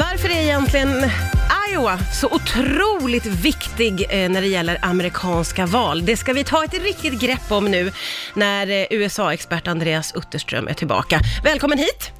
Varför är egentligen Iowa så otroligt viktig eh, när det gäller amerikanska val? Det ska vi ta ett riktigt grepp om nu när eh, USA-expert Andreas Utterström är tillbaka. Välkommen hit!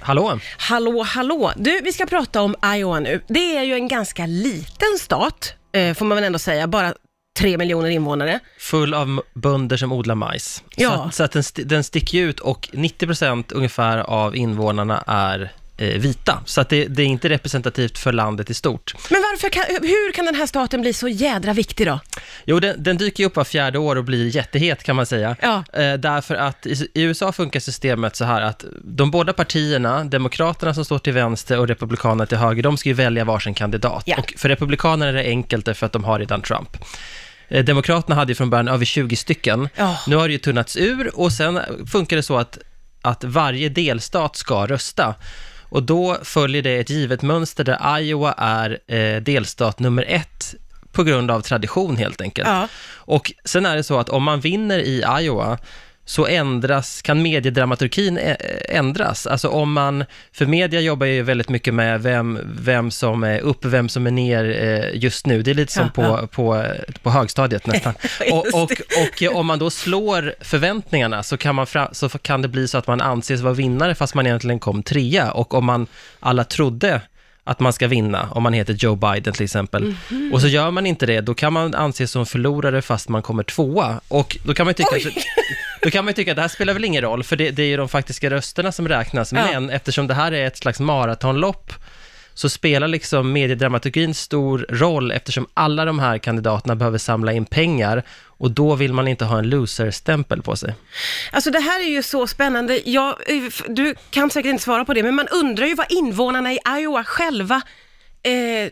Hallå? Hallå, hallå! Du, vi ska prata om Iowa nu. Det är ju en ganska liten stat, eh, får man väl ändå säga, bara tre miljoner invånare. Full av bönder som odlar majs. Ja. Så, att- så att den, den sticker ut och 90% ungefär av invånarna är vita. Så att det, det är inte representativt för landet i stort. Men varför kan, hur kan den här staten bli så jädra viktig då? Jo, den, den dyker ju upp var fjärde år och blir jättehet kan man säga. Ja. Eh, därför att i, i USA funkar systemet så här att de båda partierna, Demokraterna som står till vänster och Republikanerna till höger, de ska ju välja varsin kandidat. Ja. Och för Republikanerna är det enkelt därför att de har redan Trump. Eh, Demokraterna hade ju från början över 20 stycken. Ja. Nu har det ju tunnats ur och sen funkar det så att, att varje delstat ska rösta. Och då följer det ett givet mönster där Iowa är eh, delstat nummer ett på grund av tradition helt enkelt. Ja. Och sen är det så att om man vinner i Iowa så ändras, kan mediedramaturgin ä- ändras. Alltså om man, för media jobbar ju väldigt mycket med vem, vem som är upp, vem som är ner eh, just nu. Det är lite som Ja, på, På, på högstadiet nästan. och, och, och eh, om man då slår förväntningarna så kan, man fra, så kan det bli så att man anses vara vinnare fast man egentligen kom trea. Och om man alla trodde att man ska vinna, om man heter Joe Biden till exempel. Mhm. Och så gör man inte det, då kan man anses som förlorare fast man kommer tvåa. Och då kan man ju tycka, Oj! då kan man ju tycka att det här spelar väl ingen roll, för det, det är ju de faktiska rösterna som räknas. Ja. Men eftersom det här är ett slags maratonlopp, så spelar liksom mediedramaturgin stor roll eftersom alla de här kandidaterna behöver samla in pengar och då vill man inte ha en loser-stämpel på sig. Alltså det här är ju så spännande. Jag, eh, du kan säkert inte svara på det, men man undrar ju vad invånarna i Iowa själva eh,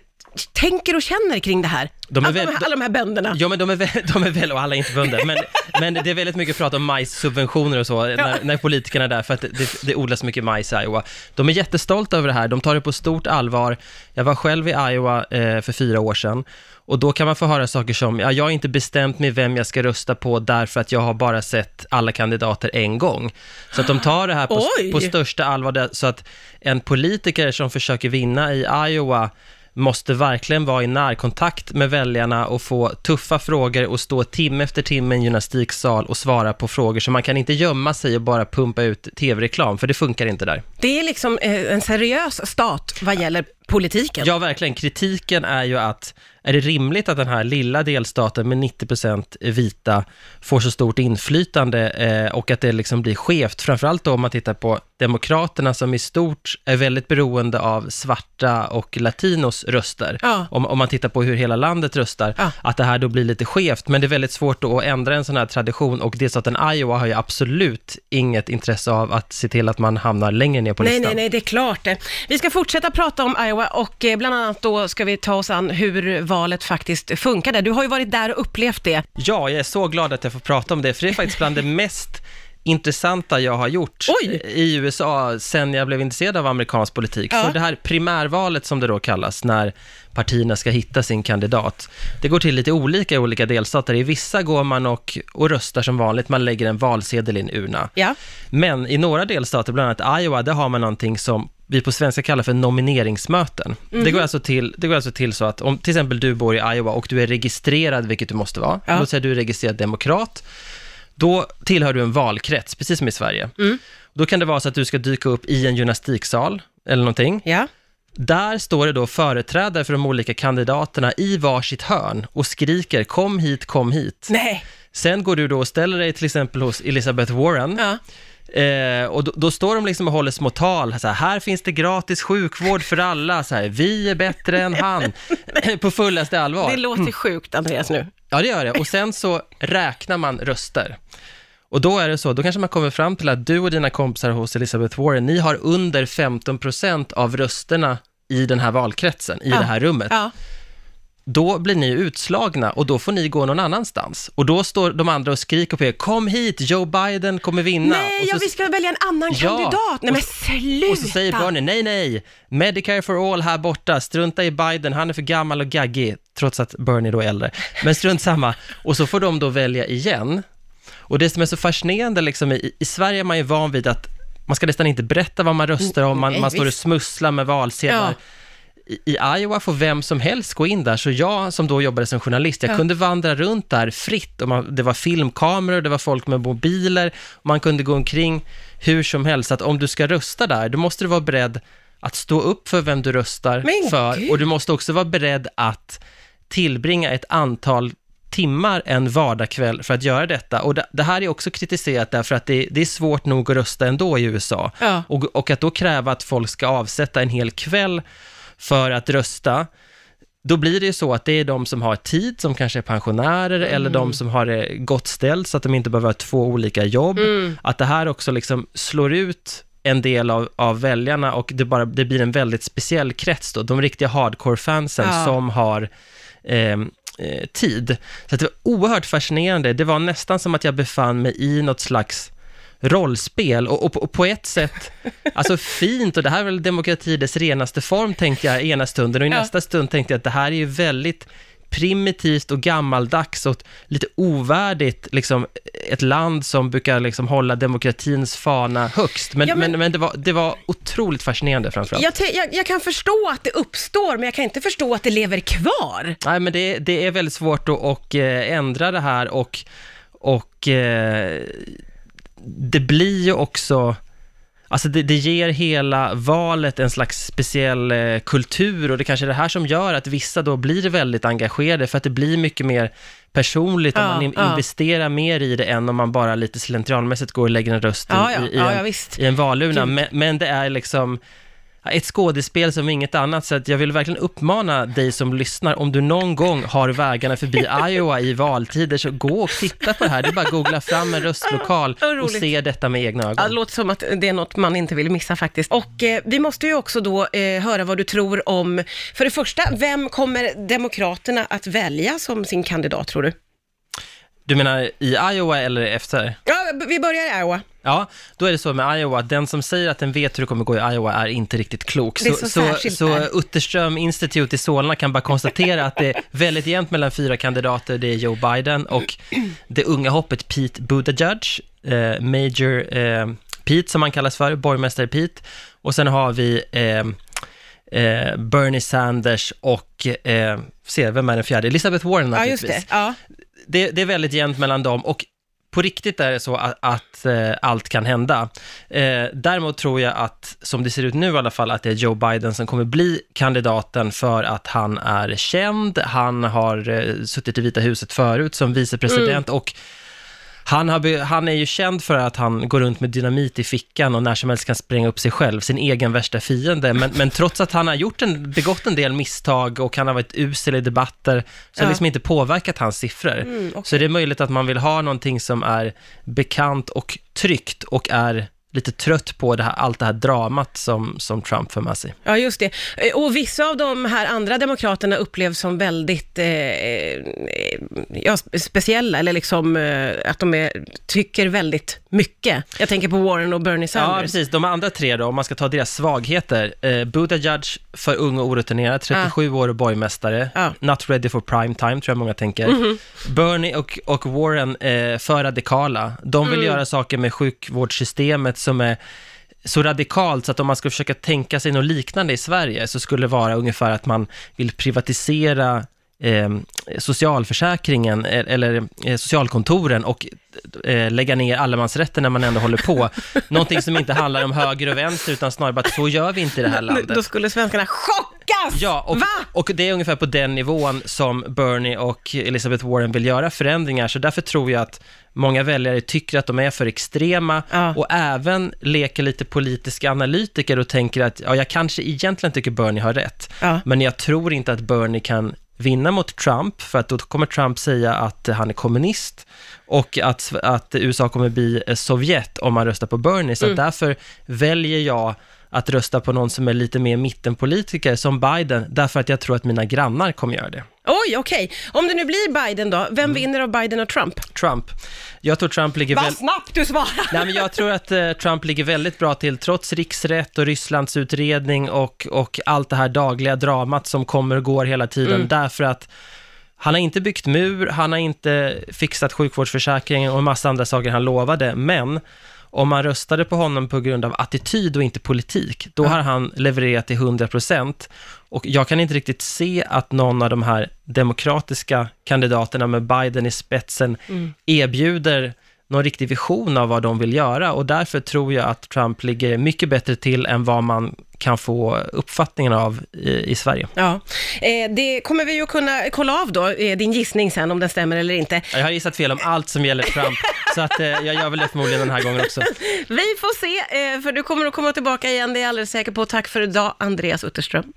tänker och känner kring det här. De är alla, väl- de här, alla de här bönderna. Ja, men de är väl, de är väl och alla är inte bönder, men, men det är väldigt mycket prat om majssubventioner och så, när, när politikerna är där, för att det, det, odlas mycket majs i Iowa. De är jättestolta över det här, de tar det på stort allvar. Jag var själv i Iowa eh, för fyra år sedan, och då kan man få höra saker som, ja, jag har inte bestämt mig vem jag ska rösta på därför att jag har bara sett alla kandidater en gång. Så att de tar det här på, på största allvar, så att en politiker som försöker vinna i Iowa måste verkligen vara i närkontakt med väljarna och få tuffa frågor och stå timme efter timme i en gymnastiksal och svara på frågor. Så man kan inte gömma sig och bara pumpa ut tv-reklam, för det funkar inte där. Det är liksom eh, en seriös stat vad gäller politiken. Ja, verkligen. Kritiken är ju att, är det rimligt att den här lilla delstaten med 90% vita får så stort inflytande eh, och att det liksom blir skevt? Framförallt då om man tittar på Demokraterna som i stort är väldigt beroende av svarta och latinos röster. Ja. Om, om man tittar på hur hela landet röstar, Ja. att det här då blir lite skevt. Men det är väldigt svårt då att ändra en sån här tradition och delstaten Iowa har ju absolut inget intresse av att se till att man hamnar längre ner på Nej, listan. nej, nej, det är klart. Vi ska fortsätta prata om Iowa och eh, bland annat då ska vi ta oss an hur valet faktiskt funkade. Du har ju varit där och upplevt det. Ja, jag är så glad att jag får prata om det, för det är faktiskt bland det mest intressanta jag har gjort Oj! i USA sen jag blev intresserad av amerikansk politik. Ja. För det här primärvalet som det då kallas, när partierna ska hitta sin kandidat, det går till lite olika i olika delstater. I vissa går man och, och röstar som vanligt, man lägger en valsedel i en urna. Ja. Men i några delstater, bland annat Iowa, där har man någonting som vi på svenska kallar för nomineringsmöten. Mhm. Det, går alltså till, det går alltså till så att om till exempel du bor i Iowa och du är registrerad, vilket du måste vara, Ja. låt säga du är registrerad demokrat, då tillhör du en valkrets, precis som i Sverige. Mm. Då kan det vara så att du ska dyka upp i en gymnastiksal eller någonting. Ja. Där står det då företrädare för de olika kandidaterna i varsitt hörn och skriker kom hit, kom hit. Nej. Sen går du då och ställer dig till exempel hos Elizabeth Warren Ja. Eh, och då, då står de liksom och håller små tal, så här, här finns det gratis sjukvård för alla, så här, vi är bättre än han, på fullaste allvar. Det låter sjukt, Andreas, nu. Ja, det gör det. Och sen så räknar man röster. Och då är det så, då kanske man kommer fram till att du och dina kompisar hos Elizabeth Warren, ni har under 15% av rösterna i den här valkretsen, i Ja. det här rummet. Ja. Då blir ni utslagna och då får ni gå någon annanstans. Och då står de andra och skriker på er, kom hit, Joe Biden kommer vinna. Nej, och ja, så, vi ska välja en annan Ja, kandidat. Nej, och men sluta. och så säger Bernie, nej, nej, Medicare for all här borta, strunta i Biden, han är för gammal och gaggig, trots att Bernie då är äldre. Men strunt samma. Och så får de då välja igen. Och det som är så fascinerande, liksom, i, i Sverige är man ju van vid att man ska nästan inte berätta vad man röstar om, man, nej, man står och smusslar med valsedlar. Ja. I, Iowa får vem som helst gå in där, så jag som då jobbade som journalist, jag Ja. kunde vandra runt där fritt. Och man, det var filmkameror, det var folk med mobiler, man kunde gå omkring hur som helst. Att om du ska rösta där, då måste du vara beredd att stå upp för vem du röstar Men för, gud. och du måste också vara beredd att tillbringa ett antal timmar en vardagskväll för att göra detta. Och det, det här är också kritiserat därför att det, det är svårt nog att rösta ändå i USA. Ja. Och, och att då kräva att folk ska avsätta en hel kväll för att rösta, då blir det ju så att det är de som har tid, som kanske är pensionärer, eller de som har det gott ställt, så att de inte behöver ha två olika jobb. Att det här också liksom slår ut en del av, av väljarna och det, bara, det blir en väldigt speciell krets då, de riktiga hardcore-fansen Ja. som har ehm, eh, tid. Så det var oerhört fascinerande. Det var nästan som att jag befann mig i något slags rollspel och, och, på- och på ett sätt, alltså fint och det här är väl demokrati dess renaste form tänkte jag ena stunden och i Ja. nästa stund tänkte jag att det här är ju väldigt primitivt och gammaldags och lite ovärdigt, liksom ett land som brukar liksom hålla demokratins fana högst. Men, Ja, men- men, men, det, var, det var otroligt fascinerande framförallt. Jag, te- jag, jag kan förstå att det uppstår, men jag kan inte förstå att det lever kvar. Nej, men det, det är väldigt svårt att och, eh, ändra det här och, och eh, det blir ju också, alltså det, det ger hela valet en slags speciell eh, kultur och det kanske är det här som gör att vissa då blir väldigt engagerade för att det blir mycket mer personligt om Ja, man in, ja. investerar mer i det än om man bara lite slentrianmässigt går och lägger en röst Ja, i, i, en, i en valurna. Men, men det är liksom ett skådespel som inget annat, så att jag vill verkligen uppmana dig som lyssnar, om du någon gång har vägarna förbi Iowa i valtider, så gå och titta på det här. Det är bara att googla fram en röstlokal och se detta med egna Ja, ögon. det låter som att det är något man inte vill missa faktiskt. Och eh, vi måste ju också då eh, höra vad du tror om, för det första, vem kommer Demokraterna att välja som sin kandidat tror du? Du menar i Iowa eller efter? Ja, vi börjar i Iowa. Ja, då är det så med Iowa, att den som säger att den vet hur det kommer gå i Iowa är inte riktigt klok. Så så, så där. Utterström Institute i Solna kan bara konstatera att det är väldigt jämnt mellan fyra kandidater. Det är Joe Biden och det unga hoppet Pete Buttigieg, eh, Major eh, Pete som han kallas för, borgmästare Pete. Och sen har vi eh, eh, Bernie Sanders och, eh, se, vem är den fjärde? Elizabeth Warren Ja, naturligtvis just det. Ja. Det, det är väldigt jämnt mellan dem och på riktigt är det så att, att eh, allt kan hända. Eh, däremot tror jag att, som det ser ut nu i alla fall, att det är Joe Biden som kommer bli kandidaten för att han är känd, han har eh, suttit i Vita huset förut som vicepresident och han, har, han är ju känd för att han går runt med dynamit i fickan och när som helst kan spränga upp sig själv, sin egen värsta fiende. Men, men trots att han har gjort en, begått en del misstag och han har varit usel i debatter, så har Ja. liksom inte påverkat hans siffror. Mm, okej. Så det är möjligt att man vill ha någonting som är bekant och tryggt och är lite trött på det här, allt det här dramat som, som Trump för med sig. Ja, just det. Eh, Och vissa av de här andra demokraterna upplevs som väldigt eh, eh, ja, spe- speciella, eller liksom eh, att de är, tycker väldigt mycket. Jag tänker på Warren och Bernie Ja, Sanders. precis. De andra tre då, om man ska ta deras svagheter. Eh, Buttigieg, för ung och orutinerad, 37 år och borgmästare. Ja. Mhm. Not ready for prime time, tror jag många tänker. Bernie och, och Warren, eh, för radikala. De Mm. vill göra saker med sjukvårdssystemet som är så radikalt så att om man ska försöka tänka sig något liknande i Sverige så skulle det vara ungefär att man vill privatisera eh, socialförsäkringen eh, eller eh, socialkontoren och eh, lägga ner allemansrätten när man ändå håller på. Någonting som inte handlar om höger och vänster utan snarare bara att så gör vi inte i det här landet. Då skulle svenskarna chockas! Ja, och, Va? och det är ungefär på den nivån som Bernie och Elizabeth Warren vill göra förändringar, så därför tror jag att många väljare tycker att de är för extrema Ja. och även leker lite politiska analytiker och tänker att ja, jag kanske egentligen tycker Bernie har rätt, Ja. men jag tror inte att Bernie kan vinna mot Trump, för att då kommer Trump säga att han är kommunist och att, att USA kommer bli Sovjet om man röstar på Bernie, så att därför väljer jag att rösta på någon som är lite mer mittenpolitiker som Biden, därför att jag tror att mina grannar kommer göra det. Oj, okej. Om det nu blir Biden då, vem Mm. vinner av Biden och Trump? Trump. Jag tror Trump ligger Vad väl... snabbt du svarar! Nej, men jag tror att eh, Trump ligger väldigt bra till, trots riksrätt och Rysslands utredning och, och allt det här dagliga dramat som kommer och går hela tiden, därför att han har inte byggt mur, han har inte fixat sjukvårdsförsäkringen och en massa andra saker han lovade, men om man röstade på honom på grund av attityd och inte politik, då har han levererat till 100 procent. Och jag kan inte riktigt se att någon av de här demokratiska kandidaterna med Biden i spetsen erbjuder någon riktig vision av vad de vill göra. Och därför tror jag att Trump ligger mycket bättre till än vad man kan få uppfattningen av i, i Sverige. Ja, eh, det kommer vi ju kunna kolla av då, eh, din gissning sen om den stämmer eller inte. Jag har gissat fel om allt som gäller Trump, så att eh, jag gör väl det förmodligen den här gången också. Vi får se, eh, för du kommer att komma tillbaka igen, det är jag alldeles säker på. Tack för idag, Andreas Utterström.